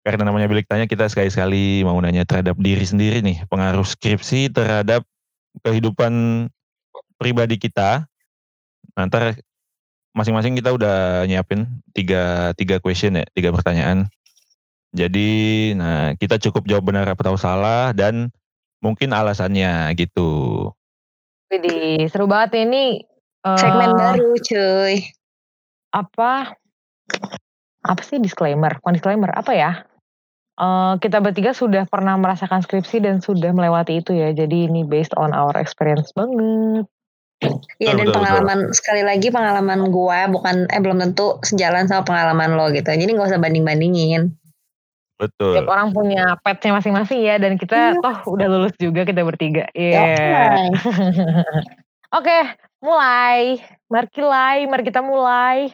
karena namanya bilik tanya kita sekali-sekali mau nanya terhadap diri sendiri nih pengaruh skripsi terhadap kehidupan pribadi kita. Nanti masing-masing kita udah nyiapin tiga tiga question ya tiga pertanyaan. Jadi nah kita cukup jawab benar atau salah dan mungkin alasannya gitu. Jadi seru banget ini. Segmen baru cuy. Apa? Apa sih disclaimer? Bukan disclaimer, apa ya? Uh, kita bertiga sudah pernah merasakan skripsi dan sudah melewati itu ya. Jadi ini based on our experience banget. Iya dan betul, pengalaman betul. sekali lagi pengalaman gue bukan eh belum tentu sejalan sama pengalaman lo gitu. Jadi nggak usah banding bandingin. Betul. Tiap orang punya petnya masing-masing ya dan kita iya. toh udah lulus juga kita bertiga. Iya. Yeah. Oke, okay, mulai. Mari mulai, mari kita mulai.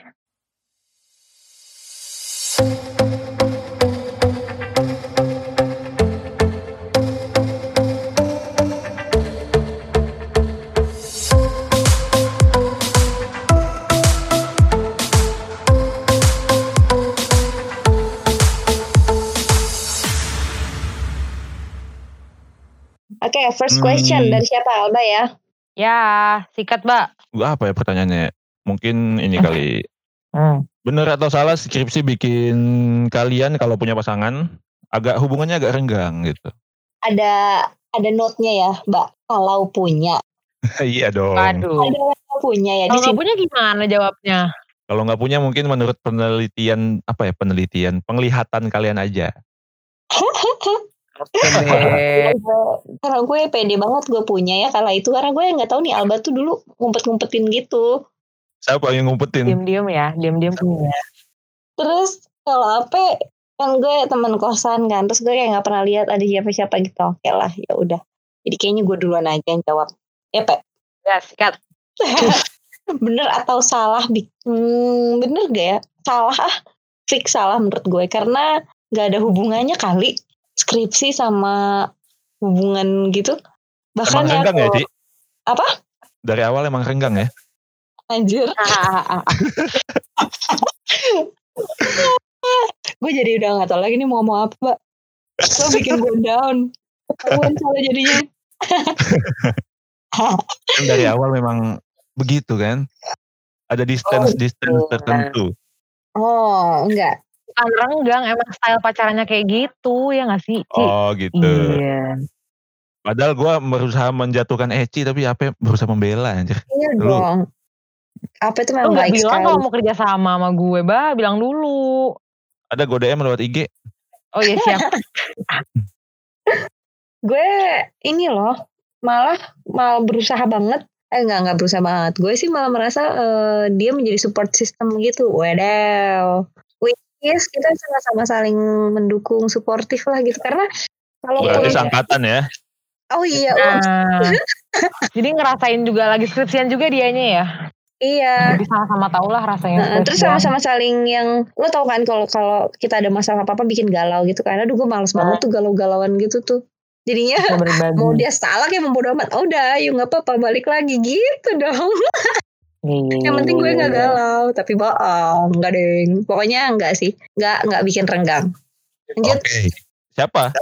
Oke, okay, first question hmm. dari siapa Alba ya? Ya, sikat Mbak. Gua apa ya pertanyaannya? Mungkin ini kali. Hmm. Bener atau salah skripsi bikin kalian kalau punya pasangan agak hubungannya agak renggang gitu? Ada ada note-nya ya, Mbak. Kalau punya. iya dong. Aduh. Ada punya ya. Kalau nggak punya gimana jawabnya? Kalau nggak punya mungkin menurut penelitian apa ya penelitian penglihatan kalian aja. karena gue pede banget gue punya ya kala itu karena gue nggak tahu nih Alba tuh dulu ngumpet-ngumpetin gitu. Siapa yang ngumpetin? Diam-diam ya, diam-diam punya. Terus kalau apa kan gue teman kosan kan, terus gue kayak nggak pernah lihat ada siapa-siapa gitu. Oke lah, ya udah. Jadi kayaknya gue duluan aja yang jawab. Ya, Pe. Ya, sikat. bener atau salah? Hmm, bener gak ya? Salah ah. Fix salah menurut gue. Karena gak ada hubungannya kali skripsi sama hubungan gitu. Bahkan emang ya renggang ya, Ci? Apa? Dari awal emang renggang ya? Anjir. gue jadi udah gak tau lagi nih mau ngomong apa, Mbak. Lo bikin gue down. Ketahuan salah jadinya. kan dari awal memang begitu kan? Ada distance-distance oh, tertentu. Oh, enggak bukan renggang, emang style pacarannya kayak gitu ya gak sih? Ci? Oh gitu. Iya. Padahal gue berusaha menjatuhkan Eci tapi apa berusaha membela anjir. Iya Lu. dong. Apa itu memang baik bilang kalau mau kerja sama sama gue, bah bilang dulu. Ada gue DM lewat IG. Oh iya siap. gue ini loh, malah malah berusaha banget eh enggak enggak berusaha banget gue sih malah merasa uh, dia menjadi support system gitu wedaw yes kita sama-sama saling mendukung suportif lah gitu karena kalau berarti angkatan ya oh iya nah, jadi ngerasain juga lagi skripsian juga dianya ya Iya. Jadi sama-sama tau lah rasanya. Nah, terus sama-sama saling yang lo tau kan kalau kalau kita ada masalah apa apa bikin galau gitu kan. Aduh gue males nah. banget tuh galau-galauan gitu tuh. Jadinya mau dia salah kayak membodoh amat. Oh udah, yuk nggak apa-apa balik lagi gitu dong. Yang penting gue nggak galau, tapi bohong, nggak deng. Pokoknya enggak sih, nggak nggak bikin renggang. Lanjut. Oke, okay. siapa?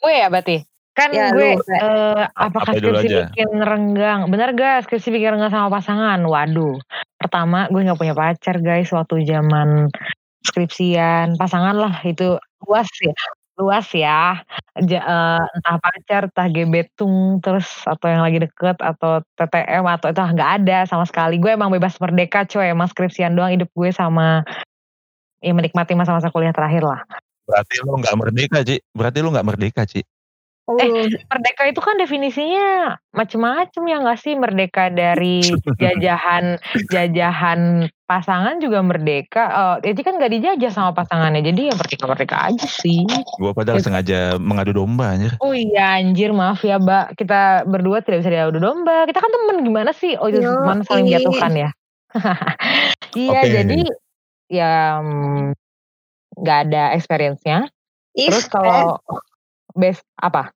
Gue ya berarti. Kan ya, gue lu, uh, apakah Apa skripsi bikin renggang? Bener gak skripsi bikin renggang sama pasangan? Waduh. Pertama gue nggak punya pacar guys waktu zaman skripsian. Pasangan lah itu luas ya luas ya. Ja, uh, entah pacar entah gebetung terus atau yang lagi deket atau TTM atau itu nggak ada sama sekali. Gue emang bebas merdeka coy. Emang skripsian doang hidup gue sama ya menikmati masa-masa kuliah terakhir lah. Berarti lu nggak merdeka Ci. Berarti lu nggak merdeka Ci Oh. Eh, merdeka itu kan definisinya macam-macam ya nggak sih? Merdeka dari jajahan jajahan pasangan juga merdeka. Oh, jadi kan nggak dijajah sama pasangannya. Jadi ya merdeka-merdeka aja sih. Gua padahal gitu. sengaja mengadu domba anjir. Oh iya anjir, maaf ya, Mbak. Kita berdua tidak bisa diadu domba. Kita kan temen gimana sih? Oh, itu teman saling jatuhkan ya. iya, okay. jadi ya mm, nggak ada experience-nya. Terus kalau best apa?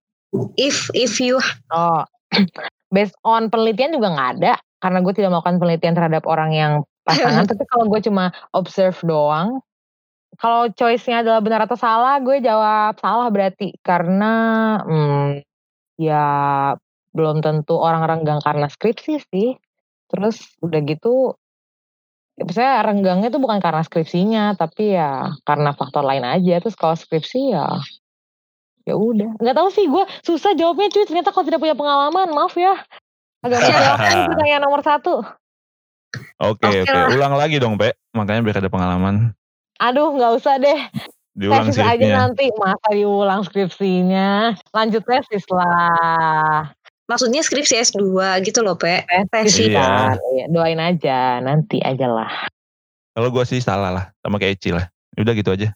If if you oh based on penelitian juga nggak ada karena gue tidak melakukan penelitian terhadap orang yang pasangan tapi kalau gue cuma observe doang kalau choice-nya adalah benar atau salah, gue jawab salah berarti karena hmm, ya belum tentu orang renggang karena skripsi sih. Terus udah gitu ya misalnya renggangnya tuh bukan karena skripsinya, tapi ya karena faktor lain aja. Terus kalau skripsi ya ya udah. Nggak tahu sih gue susah jawabnya cuy. Ternyata kalau tidak punya pengalaman, maaf ya. Agak menjawabkan pertanyaan nomor satu. Oke okay, oke, okay. ulang lagi dong, Pe. Makanya biar ada pengalaman. Aduh, nggak usah deh. Diulang tesis aja nanti, masa diulang skripsinya. Lanjut tesis lah. Maksudnya skripsi S2 gitu loh, Pe. Tesis iya. iya. Doain aja, nanti aja lah. Kalau gue sih salah lah, sama kayak Eci lah. Udah gitu aja.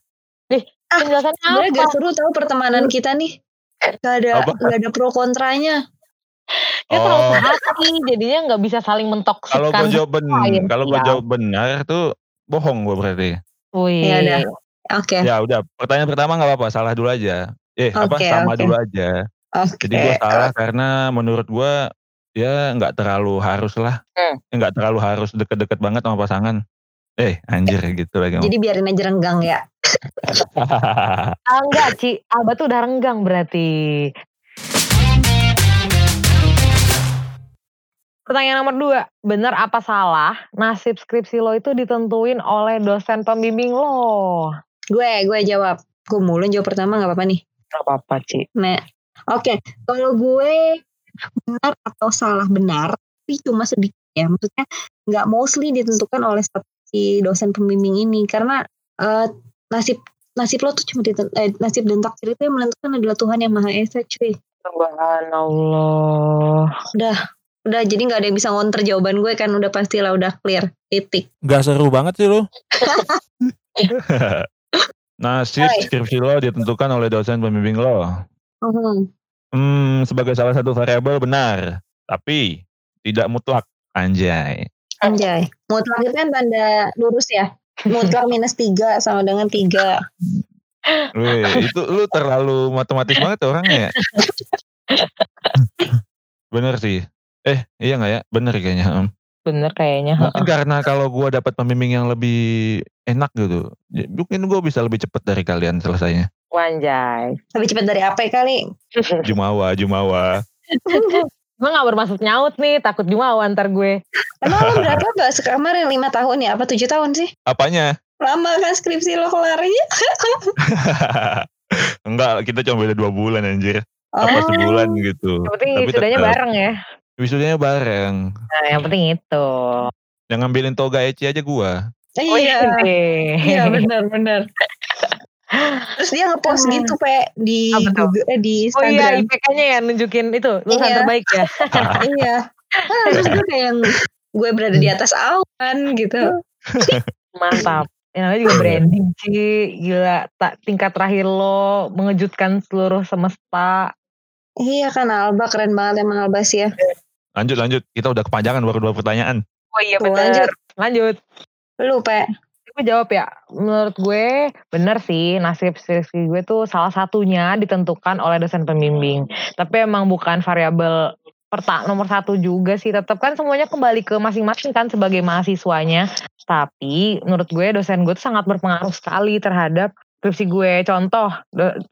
Ih, ah, penjelasannya apa? gak seru tau pertemanan kita nih. Gak ada, gak ada pro kontranya. Kita oh. terlalu hati, jadinya nggak bisa saling mentoksikkan. Kalau gue jawab benar, kalau gue jawab benar tuh bohong gue berarti. Wih. Ya udah. Oke. Okay. Ya udah, pertanyaan pertama nggak apa-apa, salah dulu aja. Eh, okay, apa sama okay. dulu aja. Okay. Jadi gue salah karena menurut gue ya nggak terlalu harus lah, hmm. nggak hmm. terlalu harus deket-deket banget sama pasangan. Eh, anjir gitu lagi. Jadi biarin aja renggang ya. ah, enggak, Ci. Abah tuh udah renggang berarti. Pertanyaan nomor dua, benar apa salah nasib skripsi lo itu ditentuin oleh dosen pembimbing lo? Gue, gue jawab. Gue mulai jawab pertama gak apa-apa nih? Gak apa-apa, Ci. Nah, oke. Okay. Kalau gue benar atau salah benar, tapi cuma sedikit ya. Maksudnya gak mostly ditentukan oleh si dosen pembimbing ini. Karena uh, nasib nasib lo tuh cuma ditentukan, eh, nasib dan takdir itu yang menentukan adalah Tuhan yang Maha Esa, cuy. Subhanallah. Udah, Udah jadi nggak ada yang bisa ngonter jawaban gue kan udah pasti lah udah clear titik. Gak seru banget sih lo. Nasib skripsi lo ditentukan oleh dosen pembimbing lo. Uh-huh. Hmm, sebagai salah satu variabel benar, tapi tidak mutlak. Anjay. Anjay. Mutlak itu kan tanda lurus ya. Mutlak minus tiga sama dengan tiga. Wih, itu lu terlalu matematis banget orangnya ya. Bener sih. Eh, iya nggak ya? Bener kayaknya. Bener kayaknya. Mungkin karena kalau gue dapat pembimbing yang lebih enak gitu, mungkin gue bisa lebih cepat dari kalian selesainya. Wanjay. Lebih cepat dari apa kali? Jumawa, Jumawa. gue gak bermaksud nyaut nih, takut Jumawa ntar gue. Emang lo berapa gak sekamar yang lima tahun ya? Apa tujuh tahun sih? Apanya? Lama kan skripsi lo kelarnya? Enggak, kita cuma beda dua bulan anjir. Oh. Apa sebulan gitu. Yang penting Tapi bareng ya. Wisudanya bareng. Nah, yang penting itu. Yang ngambilin toga Eci aja gua. Oh, iya. Iya benar benar. Terus dia ngepost gitu pe di Google, eh, di Instagram. Oh iya IPK-nya ya nunjukin itu lulusan iya. terbaik ya. iya. Ah, terus gue kayak yang gue berada di atas awan gitu. Mantap. Yang namanya juga branding sih. Gila, tak tingkat terakhir lo mengejutkan seluruh semesta. Iya kan Alba keren banget emang Alba sih ya. Lanjut lanjut, kita udah kepanjangan baru dua pertanyaan. Oh iya benar. Lanjut. Lanjut. Lu, Pe. Gue jawab ya. Menurut gue bener sih nasib skripsi gue tuh salah satunya ditentukan oleh dosen pembimbing. Tapi emang bukan variabel pertak nomor satu juga sih. Tetap kan semuanya kembali ke masing-masing kan sebagai mahasiswanya. Tapi menurut gue dosen gue tuh sangat berpengaruh sekali terhadap skripsi gue. Contoh,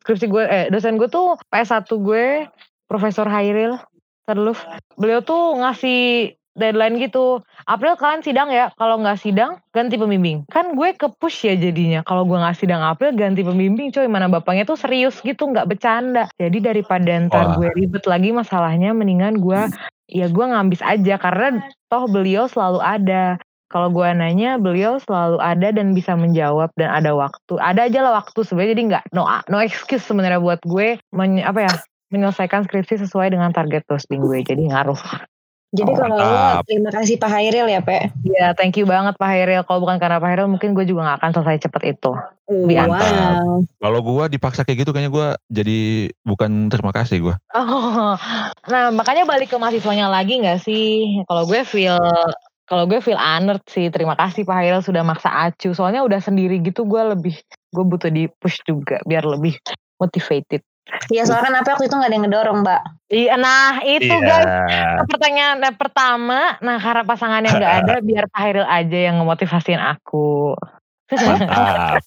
skripsi gue, eh dosen gue tuh PS1 gue, Profesor Hairil terus beliau tuh ngasih deadline gitu. April kalian sidang ya. Kalau nggak sidang ganti pembimbing. Kan gue ke push ya jadinya. Kalau gue nggak sidang April ganti pembimbing coy. Mana bapaknya tuh serius gitu nggak bercanda. Jadi daripada ntar gue ribet lagi masalahnya mendingan gue ya gue ngambis aja karena toh beliau selalu ada. Kalau gue nanya beliau selalu ada dan bisa menjawab dan ada waktu. Ada aja lah waktu sebenarnya jadi nggak no no excuse sebenarnya buat gue men, apa ya menyelesaikan skripsi sesuai dengan target posting gue. Jadi ngaruh. Jadi oh, kalau lo terima kasih Pak Hairil ya Pak. Iya thank you banget Pak Hairil. Kalau bukan karena Pak Hairil mungkin gue juga gak akan selesai cepet itu. Wow. Kalau gue dipaksa kayak gitu kayaknya gue jadi bukan terima kasih gue. Oh, nah makanya balik ke mahasiswanya lagi gak sih? Kalau gue feel kalau gue feel honored sih. Terima kasih Pak Hairil sudah maksa acu. Soalnya udah sendiri gitu gue lebih gue butuh di push juga biar lebih motivated. Iya soalnya kan apa waktu itu gak ada yang ngedorong mbak Iya nah itu iya. guys Pertanyaan yang pertama Nah karena pasangan yang gak ada Biar Pak Hairil aja yang ngemotivasiin aku Mantap.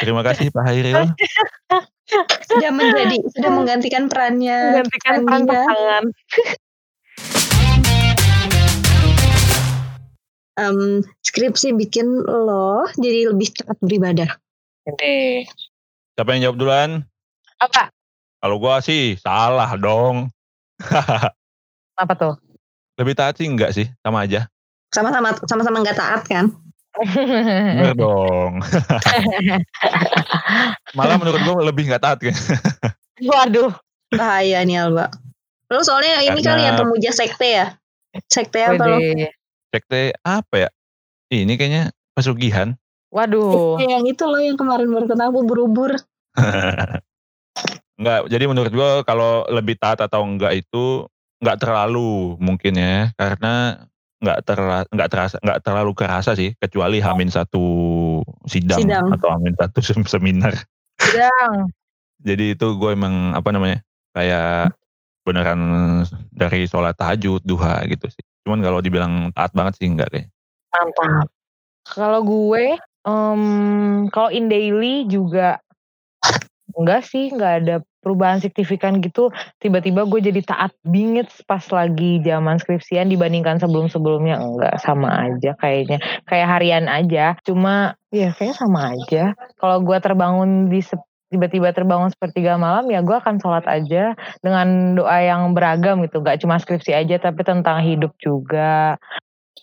Terima kasih Pak Hairil. sudah menjadi sudah menggantikan perannya. Menggantikan peran pasangan. um, skripsi bikin lo jadi lebih cepat beribadah? Siapa yang jawab duluan? Apa? Kalau gua sih salah dong. Apa tuh? Lebih taat sih enggak sih, sama aja. Sama-sama sama-sama enggak taat kan? Bener dong. Malah menurut gue lebih nggak taat kan. Waduh. Bahaya nih Alba. Lo soalnya ini Karena... kali ya pemuja sekte ya? Sekte apa lo? Sekte apa ya? Ini kayaknya pesugihan. Waduh. Yang itu loh yang kemarin baru ketemu berubur. enggak, jadi menurut gue kalau lebih taat atau enggak itu enggak terlalu mungkin ya. Karena nggak terasa nggak terasa nggak terlalu kerasa sih kecuali Hamin satu sidang, sidang. atau Hamin satu seminar. Sidang. Jadi itu gue emang apa namanya kayak beneran dari sholat tahajud duha gitu sih. Cuman kalau dibilang taat banget sih enggak kayak. Mantap. Kalau gue, um, kalau in daily juga enggak sih, enggak ada perubahan signifikan gitu. Tiba-tiba gue jadi taat bingit pas lagi zaman skripsian dibandingkan sebelum-sebelumnya. Enggak sama aja kayaknya. Kayak harian aja. Cuma ya kayaknya sama aja. Kalau gue terbangun di tiba-tiba terbangun sepertiga malam ya gue akan sholat aja dengan doa yang beragam gitu. Gak cuma skripsi aja tapi tentang hidup juga.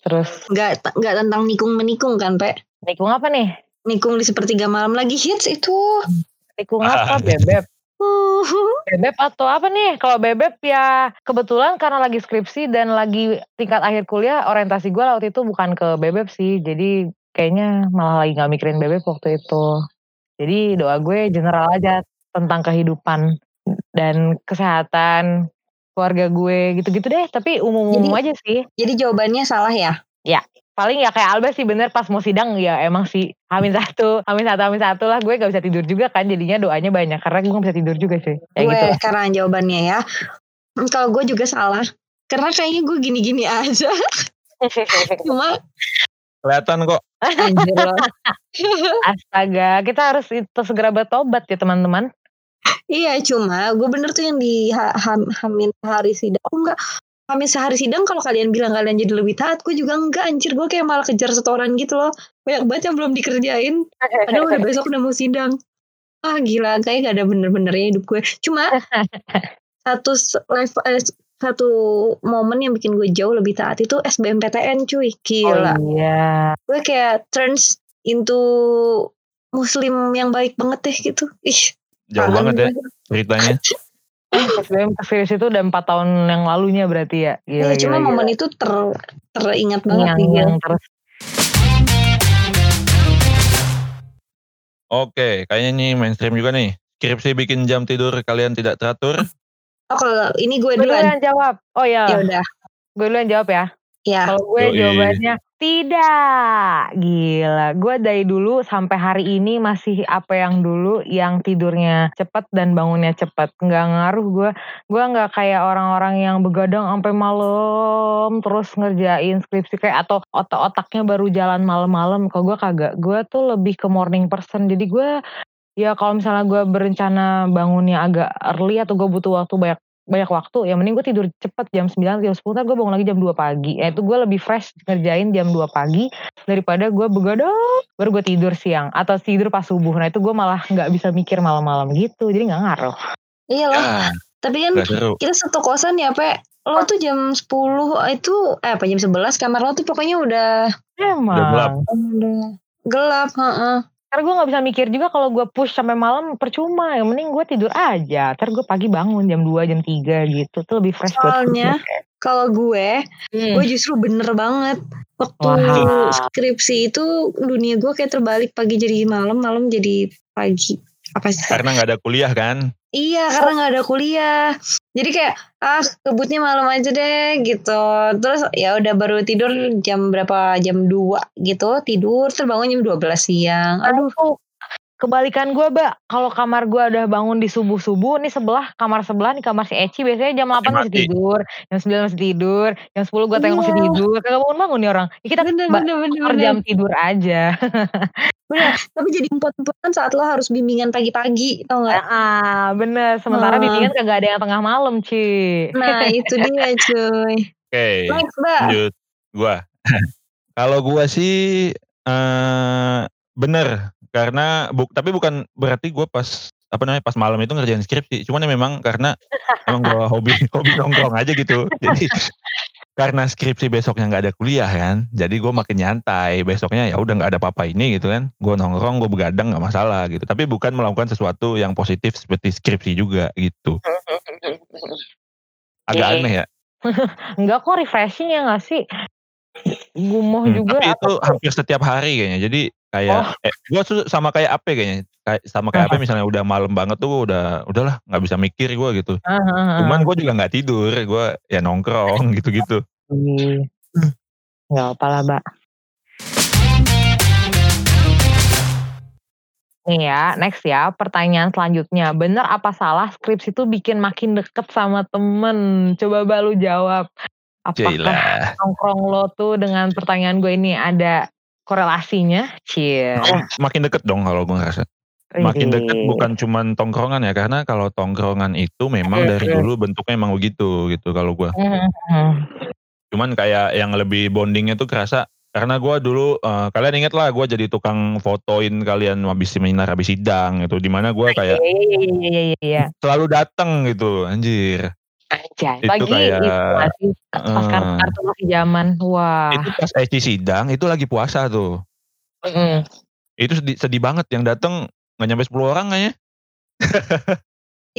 Terus nggak nggak tentang nikung menikung kan pe? Nikung apa nih? Nikung di sepertiga malam lagi hits itu nikung apa bebek Bebek atau apa nih? Kalau bebek ya kebetulan karena lagi skripsi dan lagi tingkat akhir kuliah, orientasi gue waktu itu bukan ke bebek sih. Jadi kayaknya malah lagi gak mikirin bebek waktu itu. Jadi doa gue general aja tentang kehidupan dan kesehatan keluarga gue gitu-gitu deh. Tapi umum-umum aja sih. Jadi jawabannya salah ya? Ya paling ya kayak Alba sih bener pas mau sidang ya emang sih. Amin satu Amin satu Amin satu lah. Gue gak bisa tidur juga kan jadinya doanya banyak. Karena gue gak bisa tidur juga sih. Ya gue gitu sekarang jawabannya ya. Kalau gue juga salah. Karena kayaknya gue gini-gini aja. Cuma kelihatan kok. Astaga kita harus itu segera bertobat ya teman-teman. Iya cuma gue bener tuh yang di ha, Hamin hari sidang. Oh enggak Kami sehari sidang kalau kalian bilang kalian jadi lebih taat, gue juga enggak anjir. Gue kayak malah kejar setoran gitu loh. Banyak banget yang belum dikerjain. Padahal udah besok udah mau sidang. Ah gila, kayak gak ada bener-benernya hidup gue. Cuma satu live eh, satu momen yang bikin gue jauh lebih taat itu SBMPTN cuy. Gila. Oh, iya. Gue kayak turns into muslim yang baik banget deh gitu. Ih. Jauh banget ya ceritanya. SBM ke itu udah empat tahun yang lalunya berarti ya. Gila, ya, cuma gila, momen itu ter teringat banget yang, yang terus. Oke, kayaknya ini mainstream juga nih. Skripsi bikin jam tidur kalian tidak teratur? Oh, kalau ini gue duluan. Gue yang jawab. Oh ya. Ya udah. Gue duluan jawab ya. Ya. Kalau gue Yoi. jawabannya tidak. Gila, gue dari dulu sampai hari ini masih apa yang dulu yang tidurnya cepet dan bangunnya cepet. Nggak ngaruh gue. Gue nggak kayak orang-orang yang begadang sampai malam terus ngerjain skripsi kayak atau otak-otaknya baru jalan malam-malam. Kalau gue kagak. Gue tuh lebih ke morning person. Jadi gue ya kalau misalnya gue berencana bangunnya agak early atau gue butuh waktu banyak banyak waktu ya mending gue tidur cepet jam 9 jam 10 ntar gue bangun lagi jam 2 pagi. Ya itu gue lebih fresh ngerjain jam 2 pagi daripada gue begadang baru gue tidur siang atau tidur pas subuh. Nah itu gue malah nggak bisa mikir malam-malam gitu jadi nggak ngaruh. Iya loh ya, tapi kan kita satu kosan ya pe. Lo tuh jam 10 itu eh apa jam 11 kamar lo tuh pokoknya udah emang. Udah gelap. Udah gelap heeh karena gue gak bisa mikir juga kalau gue push sampai malam percuma. Yang mending gue tidur aja. Ntar gue pagi bangun jam 2, jam 3 gitu. Tuh lebih fresh Soalnya kalau gue, hmm. gue justru bener banget. Waktu wow. skripsi itu dunia gue kayak terbalik. Pagi jadi malam, malam jadi pagi. Apa sih? Karena gak ada kuliah kan? Iya karena nggak ada kuliah. Jadi kayak ah kebutnya malam aja deh gitu. Terus ya udah baru tidur jam berapa jam 2 gitu tidur terbangun jam 12 siang. Aduh. Kebalikan gue, Mbak, kalau kamar gue udah bangun di subuh-subuh, nih sebelah kamar sebelah nih kamar si Eci biasanya jam 8 masih tidur, jam 9 masih tidur, jam 10 gue tengok masih iya. tidur, kagak bangun-bangun nih orang. Ya kita bener, bener, bener, per jam tidur aja. bener, tapi jadi empot-empotan saat lo harus bimbingan pagi-pagi, tau gak? Ah, bener. Sementara ah. bimbingan kagak ada yang tengah malam, Ci. Nah, itu dia, cuy. Oke, okay. lanjut. Gua. kalau gua sih, uh, bener karena bu, tapi bukan berarti gue pas apa namanya pas malam itu ngerjain skripsi. Cuman ya memang karena emang gue hobi hobi nongkrong aja gitu. Jadi karena skripsi besoknya nggak ada kuliah kan jadi gue makin nyantai. Besoknya ya udah nggak ada apa-apa ini gitu kan. Gue nongkrong gue begadang nggak masalah gitu. Tapi bukan melakukan sesuatu yang positif seperti skripsi juga gitu. Agak iya, iya. aneh ya. Enggak kok refreshing ya gak sih? Gumoh hmm, juga tapi itu hampir setiap hari kayaknya. Jadi Kayak oh. eh, gue tuh sama kayak apa kayaknya. Kayak sama kayak apa misalnya udah malam banget tuh udah udahlah nggak bisa mikir gue gitu. Uh, uh, Cuman gue juga nggak tidur, gue ya nongkrong gitu-gitu. Iya. Gak apa lah, Mbak. Nih ya, next ya, pertanyaan selanjutnya. Bener apa salah skripsi itu bikin makin deket sama temen? Coba Mbak lu jawab. Apakah nongkrong lo tuh dengan pertanyaan gue ini ada korelasinya, cie. Oh, makin deket dong kalau gue ngerasa. Makin deket bukan cuman tongkrongan ya, karena kalau tongkrongan itu memang dari dulu bentuknya emang begitu gitu kalau gue. Mm-hmm. Cuman kayak yang lebih bondingnya tuh kerasa karena gue dulu uh, kalian inget lah gue jadi tukang fotoin kalian habis seminar habis sidang gitu di mana gue kayak iya, iya, iya, selalu dateng gitu anjir aja. Itu lagi kayak, itu masih pas uh, kartu masih zaman. Wah. Itu pas Eci sidang itu lagi puasa tuh. Mm -hmm. Itu sedih, sedih banget yang datang nggak nyampe 10 orang kayaknya.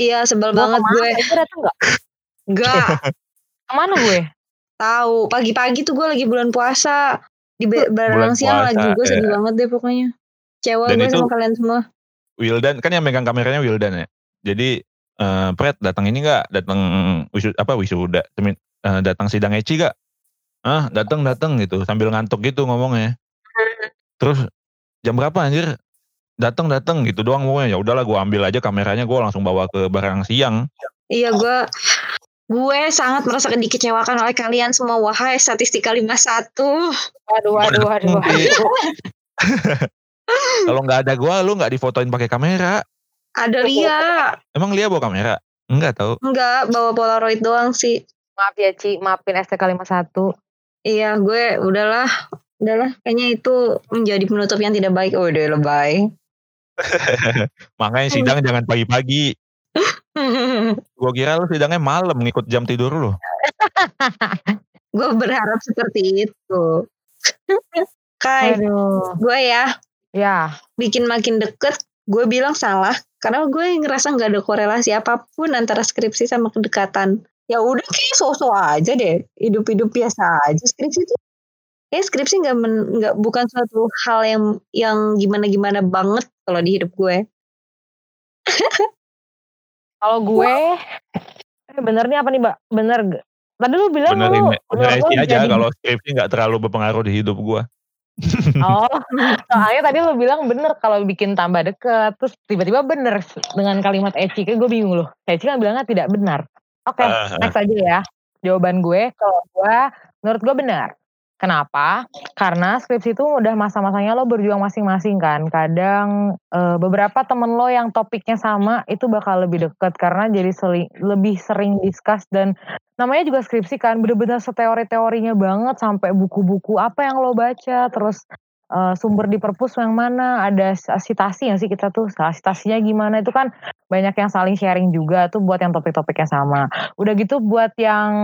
iya sebel gua banget gue. Itu datang nggak? Enggak. Ke mana gue? Tahu pagi-pagi tuh gue lagi bulan puasa di barang siang lagi gue sedih ya. banget deh pokoknya. Cewek gue sama kalian semua. Wildan kan yang megang kameranya Wildan ya. Jadi uh, Pret datang ini nggak? Datang wisu apa wisuda uh, datang sidang Eci gak ah datang datang gitu sambil ngantuk gitu ngomongnya. Terus jam berapa anjir? Datang datang gitu doang pokoknya. Ya udahlah gue ambil aja kameranya gue langsung bawa ke barang siang. Iya gue gue sangat merasa dikecewakan oleh kalian semua wahai statistika 51 waduh waduh waduh, waduh. kalau nggak ada gue lu nggak difotoin pakai kamera ada Lia. Emang Lia bawa kamera? Enggak tahu. Enggak, bawa Polaroid doang sih. Maaf ya Ci, maafin STK51. Iya, gue udahlah. Udahlah, kayaknya itu menjadi penutup yang tidak baik. Oh, udah lebay. Makanya sidang jangan pagi-pagi. gue kira lu sidangnya malam ngikut jam tidur lu. gue berharap seperti itu. Kai, gue ya. Ya. Bikin makin deket, gue bilang salah karena gue ngerasa nggak ada korelasi apa pun antara skripsi sama kedekatan. Ya udah kayak sosok aja deh hidup-hidup biasa aja. Skripsi itu kayak skripsi nggak nggak bukan suatu hal yang yang gimana gimana banget kalau di hidup gue. Kalau gue eh, bener nih apa nih mbak? Bener tadi lu bilang bener, lu bener, bener aja kalau skripsi nggak terlalu berpengaruh di hidup gue Oh, soalnya tadi lo bilang bener kalau bikin tambah deket, terus tiba-tiba bener dengan kalimat Eci, kan gue bingung loh. Eci kan bilangnya tidak benar. Oke, okay, uh, next aja ya. Jawaban gue, kalau gue, menurut gue benar. Kenapa? Karena skripsi itu udah masa-masanya lo berjuang masing-masing kan. Kadang e, beberapa temen lo yang topiknya sama itu bakal lebih deket karena jadi seli, lebih sering discuss dan namanya juga skripsi kan bener-bener seteori-teorinya banget sampai buku-buku apa yang lo baca terus e, sumber di perpus yang mana ada citasi yang sih kita tuh citasinya gimana itu kan banyak yang saling sharing juga tuh buat yang topik-topiknya sama. Udah gitu buat yang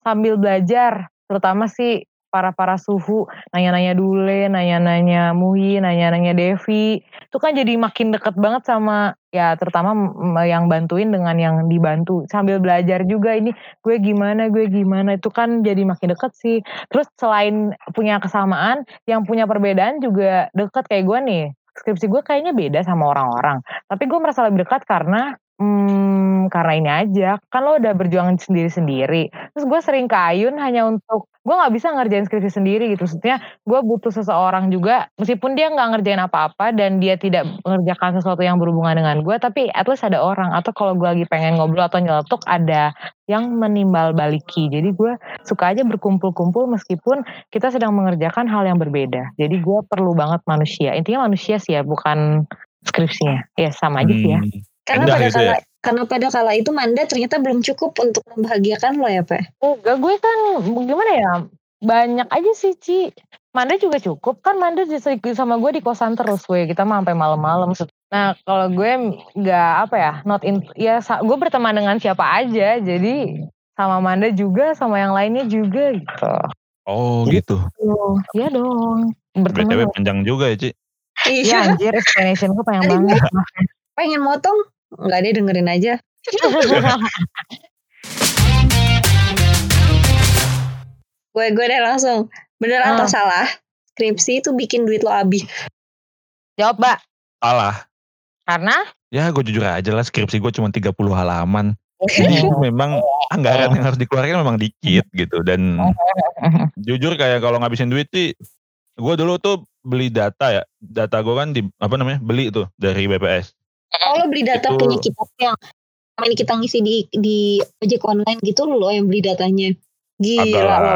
sambil belajar terutama sih para-para suhu, nanya-nanya Dule, nanya-nanya Muhi, nanya-nanya Devi. Itu kan jadi makin deket banget sama ya terutama yang bantuin dengan yang dibantu. Sambil belajar juga ini gue gimana, gue gimana. Itu kan jadi makin deket sih. Terus selain punya kesamaan, yang punya perbedaan juga deket kayak gue nih. Skripsi gue kayaknya beda sama orang-orang. Tapi gue merasa lebih dekat karena Hmm, karena ini aja, kan lo udah berjuang sendiri-sendiri. Terus gue sering ke Ayun hanya untuk gue nggak bisa ngerjain skripsi sendiri gitu. Maksudnya gue butuh seseorang juga meskipun dia nggak ngerjain apa-apa dan dia tidak mengerjakan sesuatu yang berhubungan dengan gue tapi at least ada orang. Atau kalau gue lagi pengen ngobrol atau nyeletuk ada yang menimbal baliki. Jadi gue suka aja berkumpul-kumpul meskipun kita sedang mengerjakan hal yang berbeda. Jadi gue perlu banget manusia. Intinya manusia sih ya bukan skripsinya. Ya sama aja sih ya. Hmm. karena pada gitu ya? Karena pada kala itu Manda ternyata belum cukup untuk membahagiakan lo ya Pak? Enggak, gue kan gimana ya, banyak aja sih Ci. Manda juga cukup, kan Manda sama gue di kosan terus gue, kita mah sampai malam-malam. Nah kalau gue nggak apa ya, not in, ya gue berteman dengan siapa aja, jadi sama Manda juga, sama yang lainnya juga gitu. Oh gitu. Iya dong. Berteman. BTW panjang juga ya Ci. Iya anjir, explanation gue panjang banget. Pengen motong, Enggak deh dengerin aja. gue gue deh langsung. Bener hmm. atau salah? Skripsi itu bikin duit lo habis. Jawab, Mbak. Salah. Karena? Ya gue jujur aja lah skripsi gue cuma 30 halaman. Jadi memang anggaran yang harus dikeluarkan memang dikit gitu dan jujur kayak kalau ngabisin duit sih gue dulu tuh beli data ya data gue kan di apa namanya beli tuh dari BPS Lo beli data itu, punya kita yang ini kita ngisi di di ojek online gitu lo yang beli datanya. Gila lo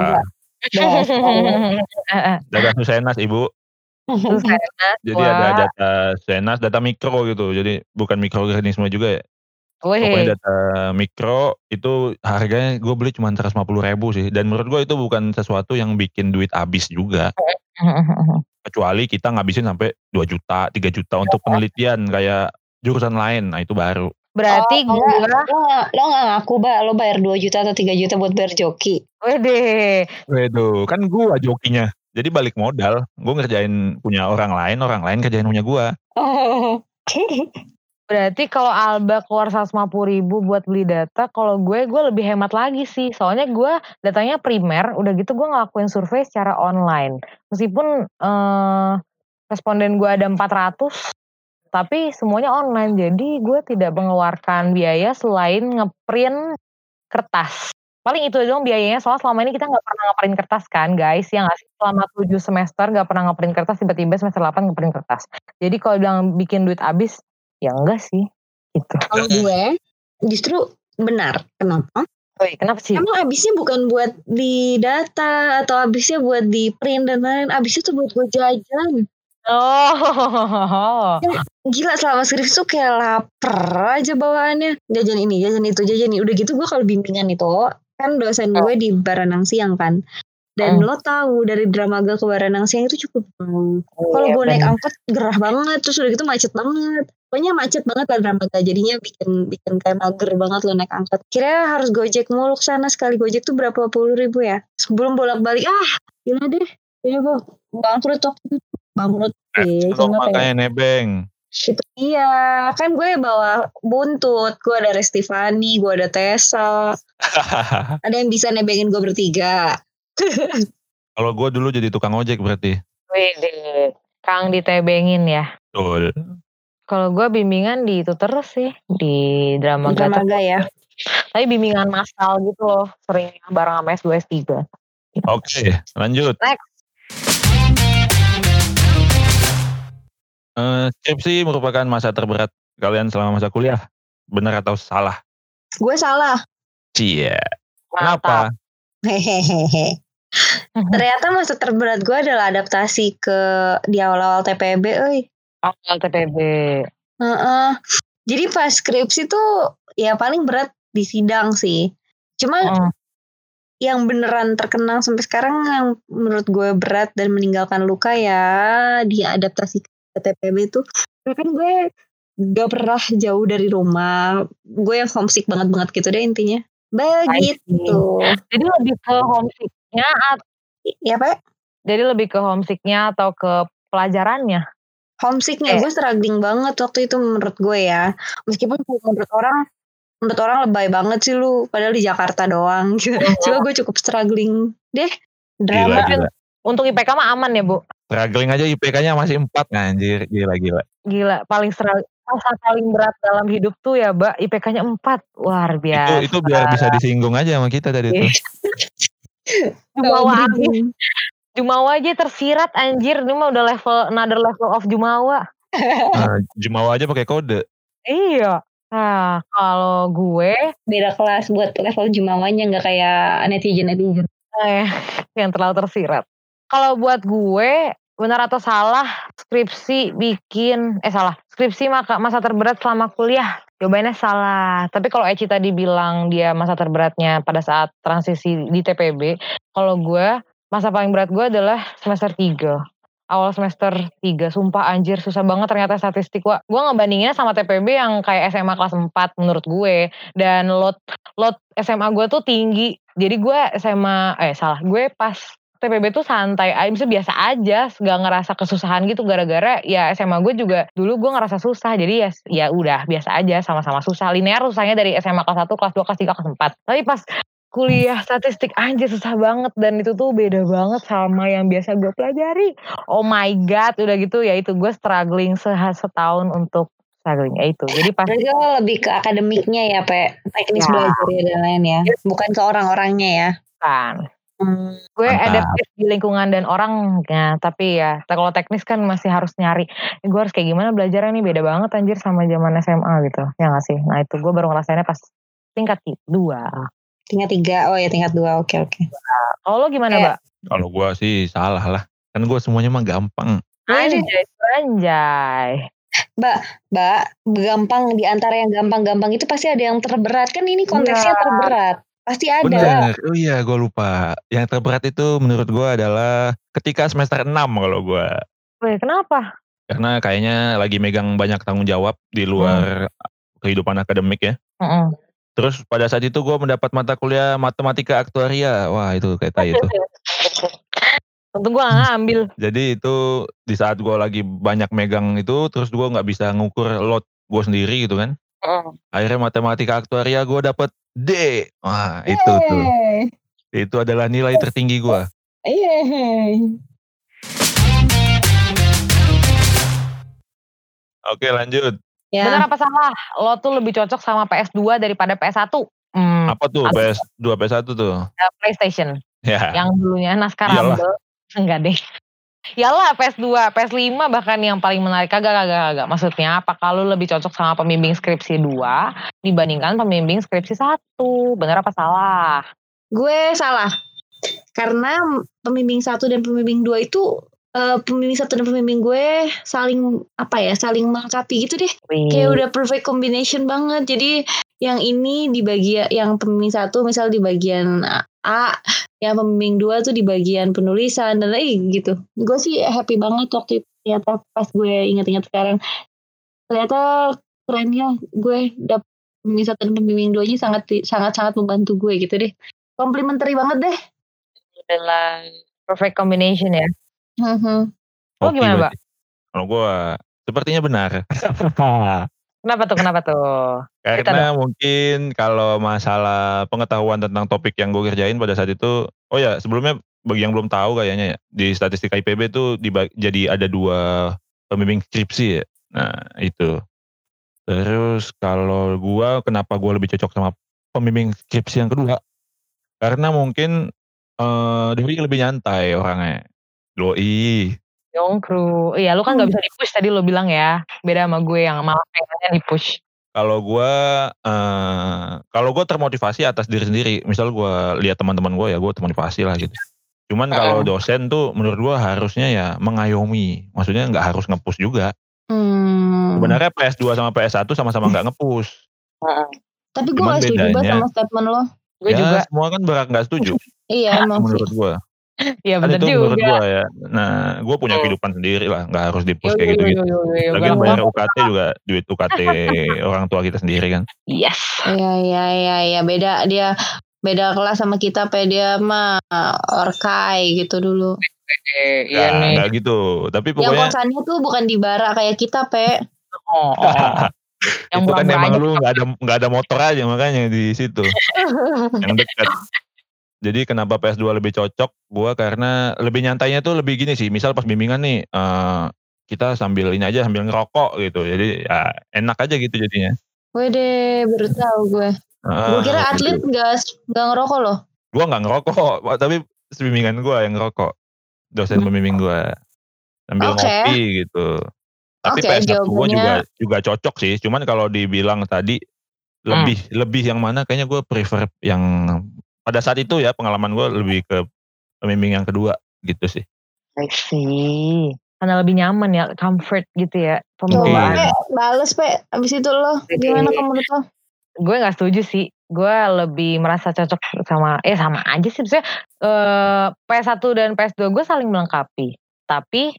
data Susenas ibu. Jadi ada data Susenas, data mikro gitu. Jadi bukan mikroorganisme juga ya. Wih. Pokoknya data mikro itu harganya gue beli cuma 150 ribu sih. Dan menurut gue itu bukan sesuatu yang bikin duit habis juga. Kecuali kita ngabisin sampai 2 juta, 3 juta untuk penelitian kayak jurusan lain, nah itu baru. Berarti oh, gue lo, lo gak ngaku ba lo bayar 2 juta atau 3 juta buat bayar joki. Wede. Wedo, kan gua jokinya. Jadi balik modal, gue ngerjain punya orang lain, orang lain kerjain punya gua. Oh. Berarti kalau Alba keluar 150 ribu buat beli data, kalau gue, gue lebih hemat lagi sih. Soalnya gue datanya primer, udah gitu gue ngelakuin survei secara online. Meskipun eh, responden gue ada 400, tapi semuanya online jadi gue tidak mengeluarkan biaya selain ngeprint kertas paling itu dong biayanya soal selama ini kita nggak pernah ngeprint kertas kan guys yang ngasih selama tujuh semester nggak pernah ngeprint kertas tiba-tiba semester 8 ngeprint kertas jadi kalau bilang bikin duit habis ya enggak sih gitu kalau gue justru benar kenapa Woi, kenapa sih? Emang habisnya bukan buat di data atau habisnya buat di print dan lain-lain. Habisnya tuh buat gue jajan. Oh. Ya, gila selama skripsi tuh kayak lapar aja bawaannya. Jajan ini, jajan itu, jajan ini. Udah gitu gue kalau bimbingan itu kan dosen gue di Baranang Siang kan. Dan hmm. lo tahu dari Dramaga ke Baranang Siang itu cukup Oh, Kalau iya, gue naik angkot gerah banget, terus udah gitu macet banget. Pokoknya macet banget lah Dramaga. Jadinya bikin bikin kayak mager banget lo naik angkot. Kira harus gojek mulu sana sekali gojek tuh berapa puluh ribu ya. Sebelum bolak-balik ah gila deh. Iya gue bangkrut waktu itu bangkrut sih. Eh, cuma makanya nebeng. Gitu. Iya, kan gue bawa buntut. Gue ada Restifani, gue ada Tessa. ada yang bisa nebengin gue bertiga. Kalau gue dulu jadi tukang ojek berarti. Wih, Kang ditebengin ya. Betul. Kalau gue bimbingan di itu terus sih di drama Dramaga ya. Tapi bimbingan massal gitu loh, sering bareng sama S2 S3. Oke, okay, lanjut. Next. Skripsi merupakan masa terberat kalian selama masa kuliah. Benar atau salah? Gue salah. Cie. Kenapa? Hehehe. Ternyata masa terberat gue adalah adaptasi ke di awal-awal TPB, oi. Awal TPB. Uh -uh. Jadi pas skripsi tuh ya paling berat di sidang sih. Cuma uh. yang beneran terkenang sampai sekarang yang menurut gue berat dan meninggalkan luka ya di adaptasi TPB tuh kan gue gak pernah jauh dari rumah gue yang homesick banget banget gitu deh intinya. Begitu. Jadi lebih ke homesicknya ya pak. Jadi lebih ke homesicknya atau ke pelajarannya? Homesicknya eh. gue struggling banget waktu itu menurut gue ya. Meskipun menurut orang menurut orang lebay banget sih lu padahal di Jakarta doang. Coba gue cukup struggling. Deh drama. Gila, gila. Untuk IPK mah aman ya bu Struggling aja IPK-nya masih 4 anjir. Gila gila. Gila, paling masa paling berat dalam hidup tuh ya, Mbak, IPK-nya 4. Luar biasa. Itu itu biar bisa disinggung aja sama kita tadi tuh. Jumawa aja. Jumawa aja tersirat anjir. Ini mah udah level another level of Jumawa. Nah, Jumawa aja pakai kode. Iya. Nah, kalau gue beda kelas buat level Jumawanya nggak kayak netizen-netizen. Eh, yang terlalu tersirat. Kalau buat gue, benar atau salah skripsi bikin eh salah. Skripsi maka masa terberat selama kuliah. Jawabannya salah. Tapi kalau Eci tadi bilang dia masa terberatnya pada saat transisi di TPB kalau gue masa paling berat gue adalah semester 3 awal semester 3 sumpah anjir susah banget ternyata statistik gue gue ngebandinginnya sama TPB yang kayak SMA kelas 4 menurut gue. Dan load load SMA gue tuh tinggi. Jadi gue SMA eh salah. Gue pas TPB tuh santai aja, bisa biasa aja, gak ngerasa kesusahan gitu gara-gara ya SMA gue juga dulu gue ngerasa susah, jadi ya ya udah biasa aja sama-sama susah. Linear susahnya dari SMA kelas 1, kelas 2, kelas 3, kelas 4. Tapi pas kuliah statistik aja susah banget dan itu tuh beda banget sama yang biasa gue pelajari. Oh my god, udah gitu ya itu gue struggling setahun untuk struggling ya itu. Jadi pas Berarti lebih ke akademiknya ya, Pak. Teknis ya. belajar ya dan lain ya. Bukan ke orang-orangnya ya. Kan. Hmm, gue adaptif di lingkungan dan orang ya, tapi ya kalau teknis kan masih harus nyari, eh, gue harus kayak gimana belajarnya nih beda banget anjir sama zaman SMA gitu, ya gak sih? Nah itu gue baru ngerasainnya pas tingkat dua. Tingkat tiga, oh ya tingkat dua, oke oke. Nah, kalau lo gimana, Mbak? Kalau gue sih salah lah, kan gue semuanya mah gampang. Anjay, anjay. Mbak, Mbak, gampang di antara yang gampang-gampang itu pasti ada yang terberat kan ini konteksnya ya. terberat. Pasti ada. Bener. Oh iya, gue lupa. Yang terberat itu menurut gue adalah ketika semester 6 kalau gue. Kenapa? Karena kayaknya lagi megang banyak tanggung jawab di luar hmm. kehidupan akademik ya. Hmm. Terus pada saat itu gue mendapat mata kuliah matematika aktuaria. Wah itu kayak tai itu. Tentu gue gak ngambil. Jadi itu di saat gue lagi banyak megang itu, terus gue gak bisa ngukur load gue sendiri gitu kan. Mm. Akhirnya matematika aktuaria gue dapet D. Wah, Yeay. itu tuh. Itu adalah nilai tertinggi gue. Oke, lanjut. Ya. Benar apa salah? Lo tuh lebih cocok sama PS2 daripada PS1. Hmm, apa tuh PS2, PS1 tuh? PlayStation. Ya. Yang dulunya Naskah Rumble. Enggak deh. Yalah PS2, PS5 bahkan yang paling menarik kagak kagak kagak. Maksudnya apa kalau lebih cocok sama pembimbing skripsi 2 dibandingkan pembimbing skripsi 1? Benar apa salah? Gue salah. Karena pembimbing 1 dan pembimbing 2 itu uh, pembimbing satu dan pembimbing gue saling apa ya saling melengkapi gitu deh Wih. kayak udah perfect combination banget jadi yang ini di bagian yang pembimbing satu misal di bagian A yang pembimbing dua tuh di bagian penulisan dan lain gitu. Gue sih happy banget waktu itu ternyata pas gue ingat-ingat sekarang. Ternyata kerennya gue dapet pembimbing satu dan pembimbing dua ini sangat sangat sangat membantu gue gitu deh. Komplementari banget deh. Adalah perfect combination ya. Mm-hmm. oh gimana mbak? kalau gue sepertinya benar Kenapa tuh? Kenapa tuh? Karena mungkin kalau masalah pengetahuan tentang topik yang gue kerjain pada saat itu, oh ya sebelumnya bagi yang belum tahu kayaknya ya di statistika IPB tuh jadi ada dua pembimbing skripsi ya. Nah itu. Terus kalau gue kenapa gue lebih cocok sama pembimbing skripsi yang kedua? Karena mungkin uh, dia lebih nyantai orangnya. Doi, Nyongkru. Iya, lu kan nggak hmm. bisa di-push tadi lu bilang ya. Beda sama gue yang malah pengennya di-push. Kalau gue, uh, kalau gue termotivasi atas diri sendiri. Misal gue lihat teman-teman gue ya, gue termotivasi lah gitu. Cuman kalau dosen tuh menurut gue harusnya ya mengayomi. Maksudnya nggak harus ngepush juga. Hmm. Sebenarnya PS2 sama PS1 sama-sama nggak ngepush. Tapi gue gak setuju sama statement lo. Gue ya, juga. semua kan berat nggak setuju. iya, menurut gue. Iya benar juga. menurut gue ya. Nah, gue punya kehidupan sendiri lah, nggak harus dipus kayak gitu-gitu. Lagi bayar UKT juga duit UKT orang tua kita sendiri kan. Yes. Iya iya iya iya beda dia beda kelas sama kita pe dia mah orkai gitu dulu. Iya nah, nih. Gak gitu. Tapi pokoknya. Yang kosannya tuh bukan di bara kayak kita pe. Oh, oh, oh. yang itu kan emang lu nggak ada nggak ada motor aja makanya di situ yang dekat jadi kenapa PS2 lebih cocok gue karena lebih nyantainya tuh lebih gini sih. Misal pas bimbingan nih uh, kita sambil ini aja sambil ngerokok gitu. Jadi ya enak aja gitu jadinya. Wede baru tahu gue. Uh, gue kira gitu. atlet nggak nggak ngerokok loh. gue nggak ngerokok tapi bimbingan gue yang ngerokok dosen pembimbing gue sambil okay. ngopi gitu tapi okay, PS1 gue juga juga cocok sih cuman kalau dibilang tadi lebih hmm. lebih yang mana kayaknya gue prefer yang pada saat itu ya pengalaman gue lebih ke pembimbing yang kedua gitu sih. I see. Karena lebih nyaman ya comfort gitu ya pembawaan. Okay. bales pe. Abis itu lo gimana kamu menurut lo? Gue nggak setuju sih. Gue lebih merasa cocok sama eh sama aja sih. Maksudnya eh, PS1 dan PS2 gue saling melengkapi. Tapi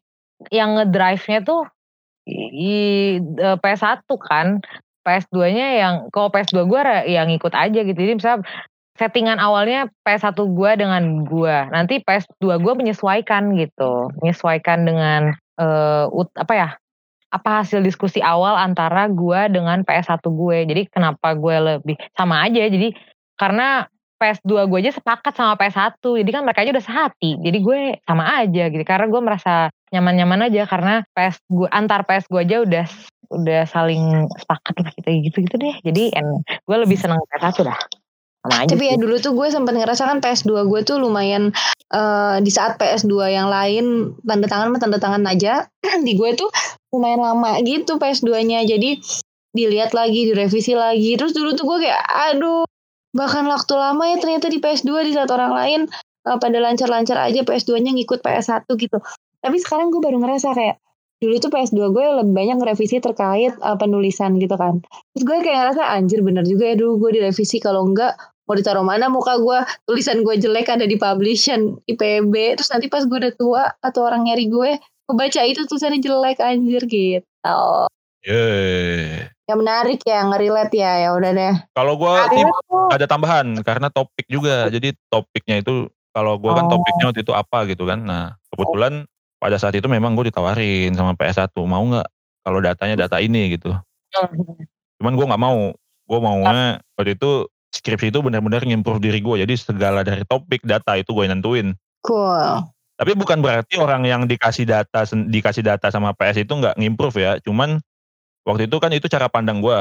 yang ngedrive-nya tuh i, eh, PS1 kan. PS2-nya yang kalau PS2 gue yang ikut aja gitu. Jadi misalnya settingan awalnya PS1 gue dengan gue nanti PS2 gue menyesuaikan gitu menyesuaikan dengan uh, apa ya apa hasil diskusi awal antara gue dengan PS1 gue. Jadi kenapa gue lebih sama aja. Jadi karena PS2 gue aja sepakat sama PS1. Jadi kan mereka aja udah sehati. Jadi gue sama aja gitu. Karena gue merasa nyaman-nyaman aja karena PS gue antar PS gue aja udah udah saling sepakat lah gitu gitu deh. Jadi gue lebih seneng PS1 dah. Sama aja Tapi ya dulu tuh gue sempat ngerasakan PS2 gue tuh lumayan uh, di saat PS2 yang lain tanda tangan mah tanda tangan aja di gue tuh lumayan lama gitu PS2-nya. Jadi dilihat lagi, direvisi lagi. Terus dulu tuh gue kayak aduh bahkan waktu lama ya ternyata di PS2 di saat orang lain uh, pada lancar-lancar aja PS2-nya ngikut PS1 gitu. Tapi sekarang gue baru ngerasa kayak dulu tuh PS2 gue lebih banyak revisi terkait uh, penulisan gitu kan. Terus gue kayak ngerasa anjir bener juga ya dulu gue direvisi kalau enggak mau ditaruh mana muka gue tulisan gue jelek ada di publishan IPB terus nanti pas gue udah tua atau orang nyari gue kebaca itu tulisannya jelek anjir gitu. Yeah. Ya menarik ya, ngerelate ya, ya udah deh. Kalau gue ada tambahan karena topik juga, jadi topiknya itu kalau gue kan oh. kan topiknya waktu itu apa gitu kan. Nah kebetulan pada saat itu memang gue ditawarin sama PS1 mau nggak kalau datanya data ini? gitu. Cuman gue nggak mau. Gue maunya waktu itu skripsi itu benar-benar ngimprove diri gue jadi segala dari topik data itu gue nentuin. Cool. Tapi bukan berarti orang yang dikasih data dikasih data sama PS itu nggak ngimprove ya. Cuman waktu itu kan itu cara pandang gue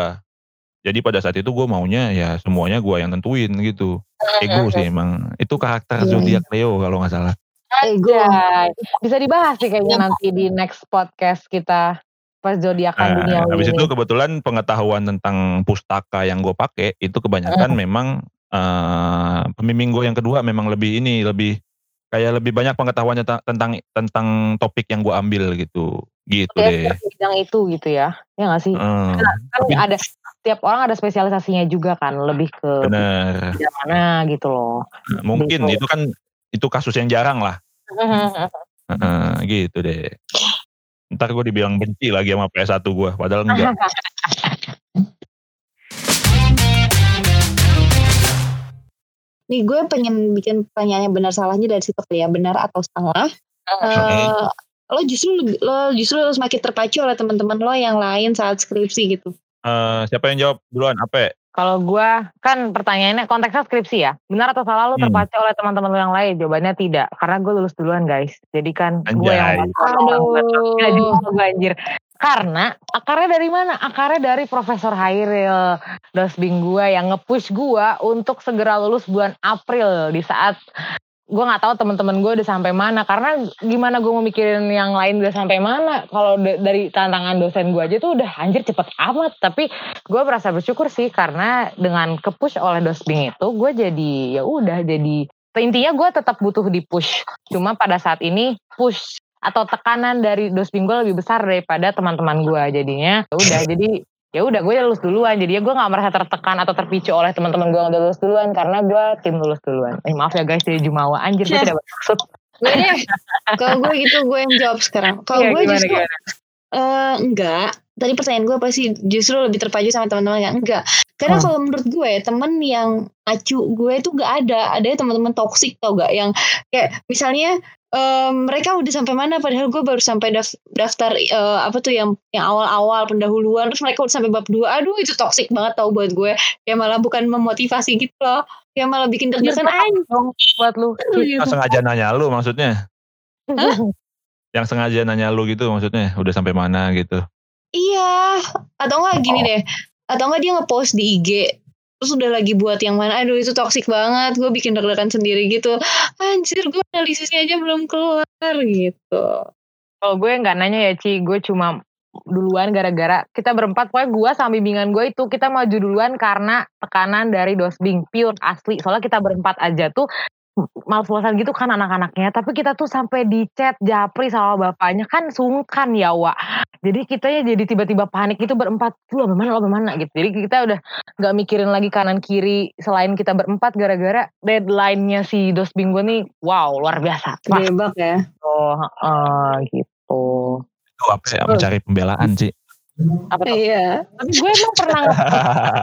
jadi pada saat itu gue maunya ya semuanya gue yang tentuin gitu. Ego sih emang. Itu karakter iya. zodiak Leo kalau nggak salah Ego. Bisa dibahas sih kayaknya nanti di next podcast kita pas zodiakan nah, dunia. Habis itu kebetulan pengetahuan tentang pustaka yang gue pakai itu kebanyakan hmm. memang uh, pembimbing gue yang kedua memang lebih ini lebih kayak lebih banyak pengetahuannya tentang tentang topik yang gue ambil gitu gitu ya, deh. Bidang itu gitu ya, ya nggak sih? Hmm. Kan, ada setiap orang ada spesialisasinya juga kan, lebih ke Bener. mana gitu loh. Mungkin gitu. itu kan itu kasus yang jarang lah. uh, gitu deh. Ntar gue dibilang benci lagi sama PS1 gue, padahal enggak. Nih gue pengen bikin pertanyaannya benar salahnya dari situ kali ya, benar atau salah. Uh, lo justru lo justru lo semakin terpacu oleh teman-teman lo yang lain saat skripsi gitu. Uh, siapa yang jawab duluan? Apa? Kalau gue kan pertanyaannya konteksnya skripsi ya. Benar atau salah lu hmm. terpacu oleh teman-teman lu yang lain? Jawabannya tidak. Karena gue lulus duluan guys. Jadi kan gue yang Aduh. gue anjir. Karena akarnya dari mana? Akarnya dari Profesor Hairil dosbing gue yang nge-push gue untuk segera lulus bulan April di saat gue nggak tahu teman-teman gue udah sampai mana. Karena gimana gue mau mikirin yang lain udah sampai mana? Kalau dari tantangan dosen gue aja tuh udah anjir cepet amat. Tapi gue merasa bersyukur sih karena dengan kepush oleh dosbing itu gue jadi ya udah jadi intinya gue tetap butuh di push. Cuma pada saat ini push atau tekanan dari dosbing gue lebih besar daripada teman-teman gue jadinya. Ya udah jadi ya udah gue lulus duluan. Jadi ya gue nggak merasa tertekan atau terpicu oleh teman-teman gue yang udah lulus duluan karena gue tim lulus duluan. Eh maaf ya guys jadi jumawa. Anjir gue tidak bermaksud. Gue deh kalau gue gitu gue yang jawab sekarang. Kalau ya, gue justru Uh, enggak. Tadi pertanyaan gue pasti justru lebih terpacu sama teman-teman yang enggak. Karena hmm. kalau menurut gue temen yang acu gue itu gak ada. Ada teman-teman toksik tau gak yang kayak misalnya um, mereka udah sampai mana? Padahal gue baru sampai daftar uh, apa tuh yang yang awal-awal pendahuluan. Terus mereka udah sampai bab dua. Aduh itu toxic banget tau buat gue. Ya malah bukan memotivasi gitu loh. Ya malah bikin deg-degan. aja buat lu. Gitu. sengaja nanya lu maksudnya? Hah? yang sengaja nanya lu gitu maksudnya? Udah sampai mana gitu? Iya. Atau enggak gini oh. deh. Atau enggak dia ngepost di IG terus udah lagi buat yang mana aduh itu toksik banget gue bikin deg-degan sendiri gitu. Anjir gue analisisnya aja belum keluar gitu. Kalau gue nggak nanya ya Ci gue cuma duluan gara-gara kita berempat pokoknya gue sama bimbingan gue itu kita maju duluan karena tekanan dari dosbing pure asli. Soalnya kita berempat aja tuh males-malesan gitu kan anak-anaknya. Tapi kita tuh sampai di chat japri sama bapaknya. Kan sungkan ya Wak. Jadi kita ya jadi tiba-tiba panik itu berempat. Lu bagaimana lo bagaimana gitu. Jadi kita udah nggak mikirin lagi kanan kiri selain kita berempat gara-gara deadline-nya si dos bingo nih wow luar biasa. Gebak ya. Oh uh, gitu. Itu apa ya? Mencari pembelaan sih apa tuh? Iya. Tapi gue emang pernah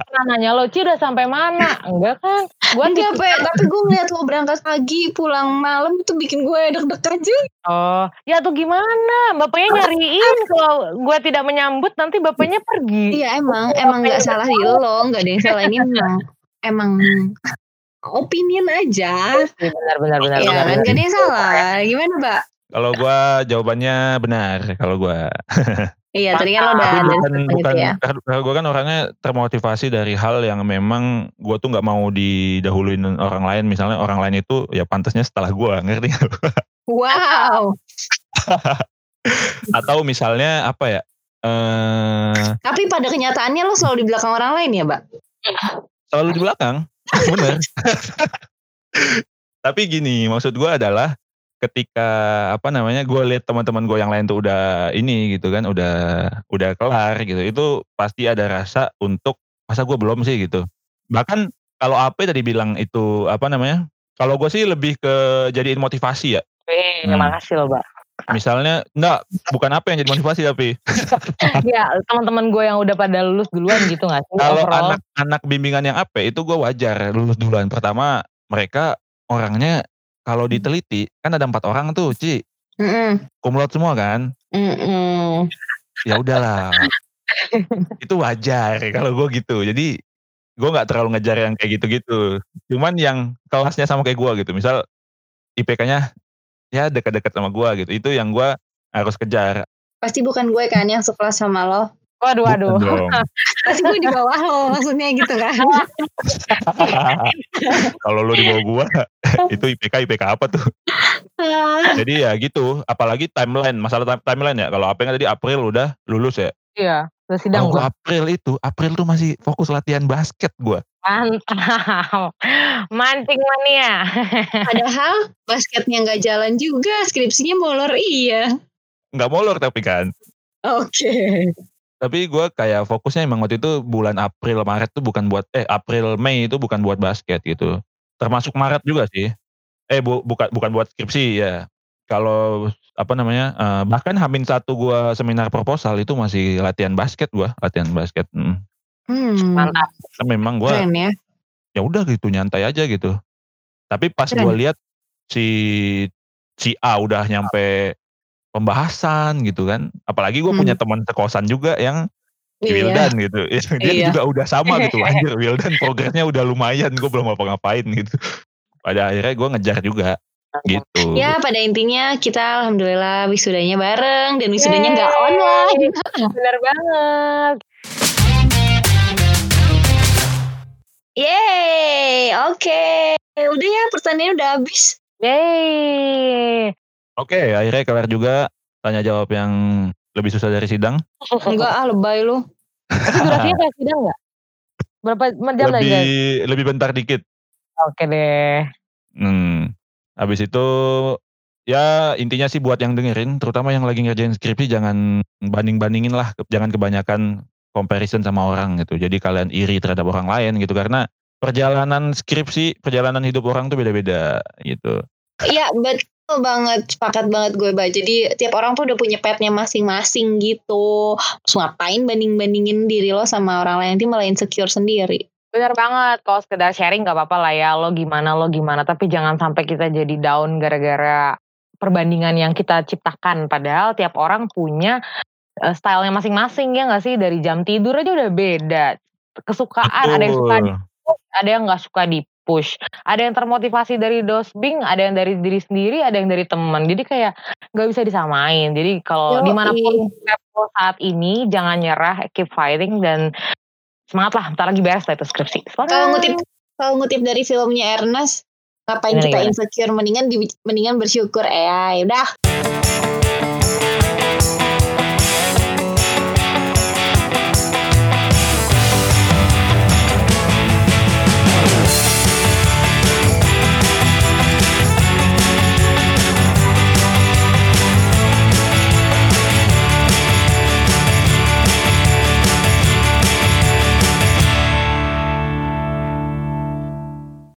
pernah nanya lo, Ci udah sampai mana? Enggak kan? Gue enggak, Pe. Tapi gue ngeliat lo berangkat pagi, pulang malam itu bikin gue deg-degan juga. Oh, ya tuh gimana? Bapaknya nyariin kalau gue tidak menyambut nanti bapaknya pergi. Iya emang, emang nggak salah di lo, nggak ada yang salah ini emang emang opinion aja. Iya, benar benar benar. Iya kan, gak ada yang salah. Gimana, Mbak? Kalau gue jawabannya benar. Kalau gue. Iya, tadi kan lo udah bukan, bukan ya. gue kan orangnya termotivasi dari hal yang memang gue tuh nggak mau didahuluin orang lain. Misalnya orang lain itu ya pantasnya setelah gue, ngerti gak? Wow. Atau misalnya apa ya? Eh, Tapi pada kenyataannya lo selalu di belakang orang lain ya, Mbak? Selalu di belakang, bener. Tapi gini, maksud gue adalah ketika apa namanya gue lihat teman-teman gue yang lain tuh udah ini gitu kan udah udah kelar gitu itu pasti ada rasa untuk masa gue belum sih gitu bahkan kalau AP tadi bilang itu apa namanya kalau gue sih lebih ke jadiin motivasi ya Wih, hmm. makasih loh, Mbak. Misalnya, enggak, bukan apa yang jadi motivasi tapi. ya, teman-teman gue yang udah pada lulus duluan gitu nggak sih? Kalau anak-anak bimbingan yang apa itu gue wajar lulus duluan. Pertama, mereka orangnya kalau diteliti kan ada empat orang tuh, Ci. Mm. Kumlot semua kan? Mm -mm. Ya udahlah. itu wajar kalau gue gitu. Jadi gue nggak terlalu ngejar yang kayak gitu-gitu. Cuman yang kelasnya sama kayak gue gitu. Misal IPK-nya ya dekat-dekat sama gue gitu. Itu yang gue harus kejar. Pasti bukan gue kan yang sekelas sama lo. Waduh, waduh. Pasti gue di bawah lo maksudnya gitu kan. Kalau lo di bawah gue, itu IPK IPK apa tuh? Jadi ya gitu, apalagi timeline, masalah timeline ya. Kalau apa yang tadi April udah lulus ya. Iya, udah sidang gue. April itu, April tuh masih fokus latihan basket gue. Mantap. Mancing mania. Padahal basketnya nggak jalan juga, skripsinya molor iya. Nggak molor tapi kan. Oke. Okay. Tapi gue kayak fokusnya emang waktu itu bulan April Maret tuh bukan buat eh April Mei itu bukan buat basket gitu. Termasuk Maret juga sih. Eh bu, bukan bukan buat skripsi ya. Kalau apa namanya uh, bahkan Hamin satu gue seminar proposal itu masih latihan basket gue latihan basket. Hmm. hmm. Mantap. Memang gue ya. ya udah gitu nyantai aja gitu. Tapi pas gue lihat si si A udah nyampe pembahasan gitu kan. Apalagi gue hmm. punya teman sekosan juga yang iya. Wildan gitu. Dia iya. juga udah sama gitu. Anjir Wildan progresnya udah lumayan. Gue belum apa-ngapain gitu. Pada akhirnya gue ngejar juga gitu. Ya pada intinya kita alhamdulillah wisudanya bareng dan wisudanya nggak online. Benar banget. Yeay, oke. Okay. Udah ya pertanyaannya udah habis. Yeay. Oke, akhirnya kelar juga tanya jawab yang lebih susah dari sidang. Enggak ah, lebay lu. durasinya kayak sidang enggak? Berapa jam lebih, lagi? Lebih bentar dikit. Oke deh. Hmm. Habis itu ya intinya sih buat yang dengerin, terutama yang lagi ngerjain skripsi jangan banding-bandingin lah, jangan kebanyakan comparison sama orang gitu. Jadi kalian iri terhadap orang lain gitu karena perjalanan skripsi, perjalanan hidup orang tuh beda-beda gitu. Iya, bet Betul banget, sepakat banget gue, Mbak. Jadi tiap orang tuh udah punya petnya masing-masing gitu. Terus ngapain banding-bandingin diri lo sama orang lain, nanti malah insecure sendiri. Bener banget, kalau sekedar sharing gak apa-apa lah ya, lo gimana, lo gimana. Tapi jangan sampai kita jadi down gara-gara perbandingan yang kita ciptakan. Padahal tiap orang punya uh, stylenya masing-masing ya gak sih? Dari jam tidur aja udah beda. Kesukaan, Betul. ada yang suka di ada yang gak suka di push. Ada yang termotivasi dari dosbing, ada yang dari diri sendiri, ada yang dari teman. Jadi kayak nggak bisa disamain. Jadi kalau di mana pun level saat ini jangan nyerah, keep fighting dan semangat lah, ntar lagi beres lah itu skripsi. Kalau ngutip kalau ngutip dari filmnya Ernest, ngapain kita insecure mendingan di, mendingan bersyukur eh ya udah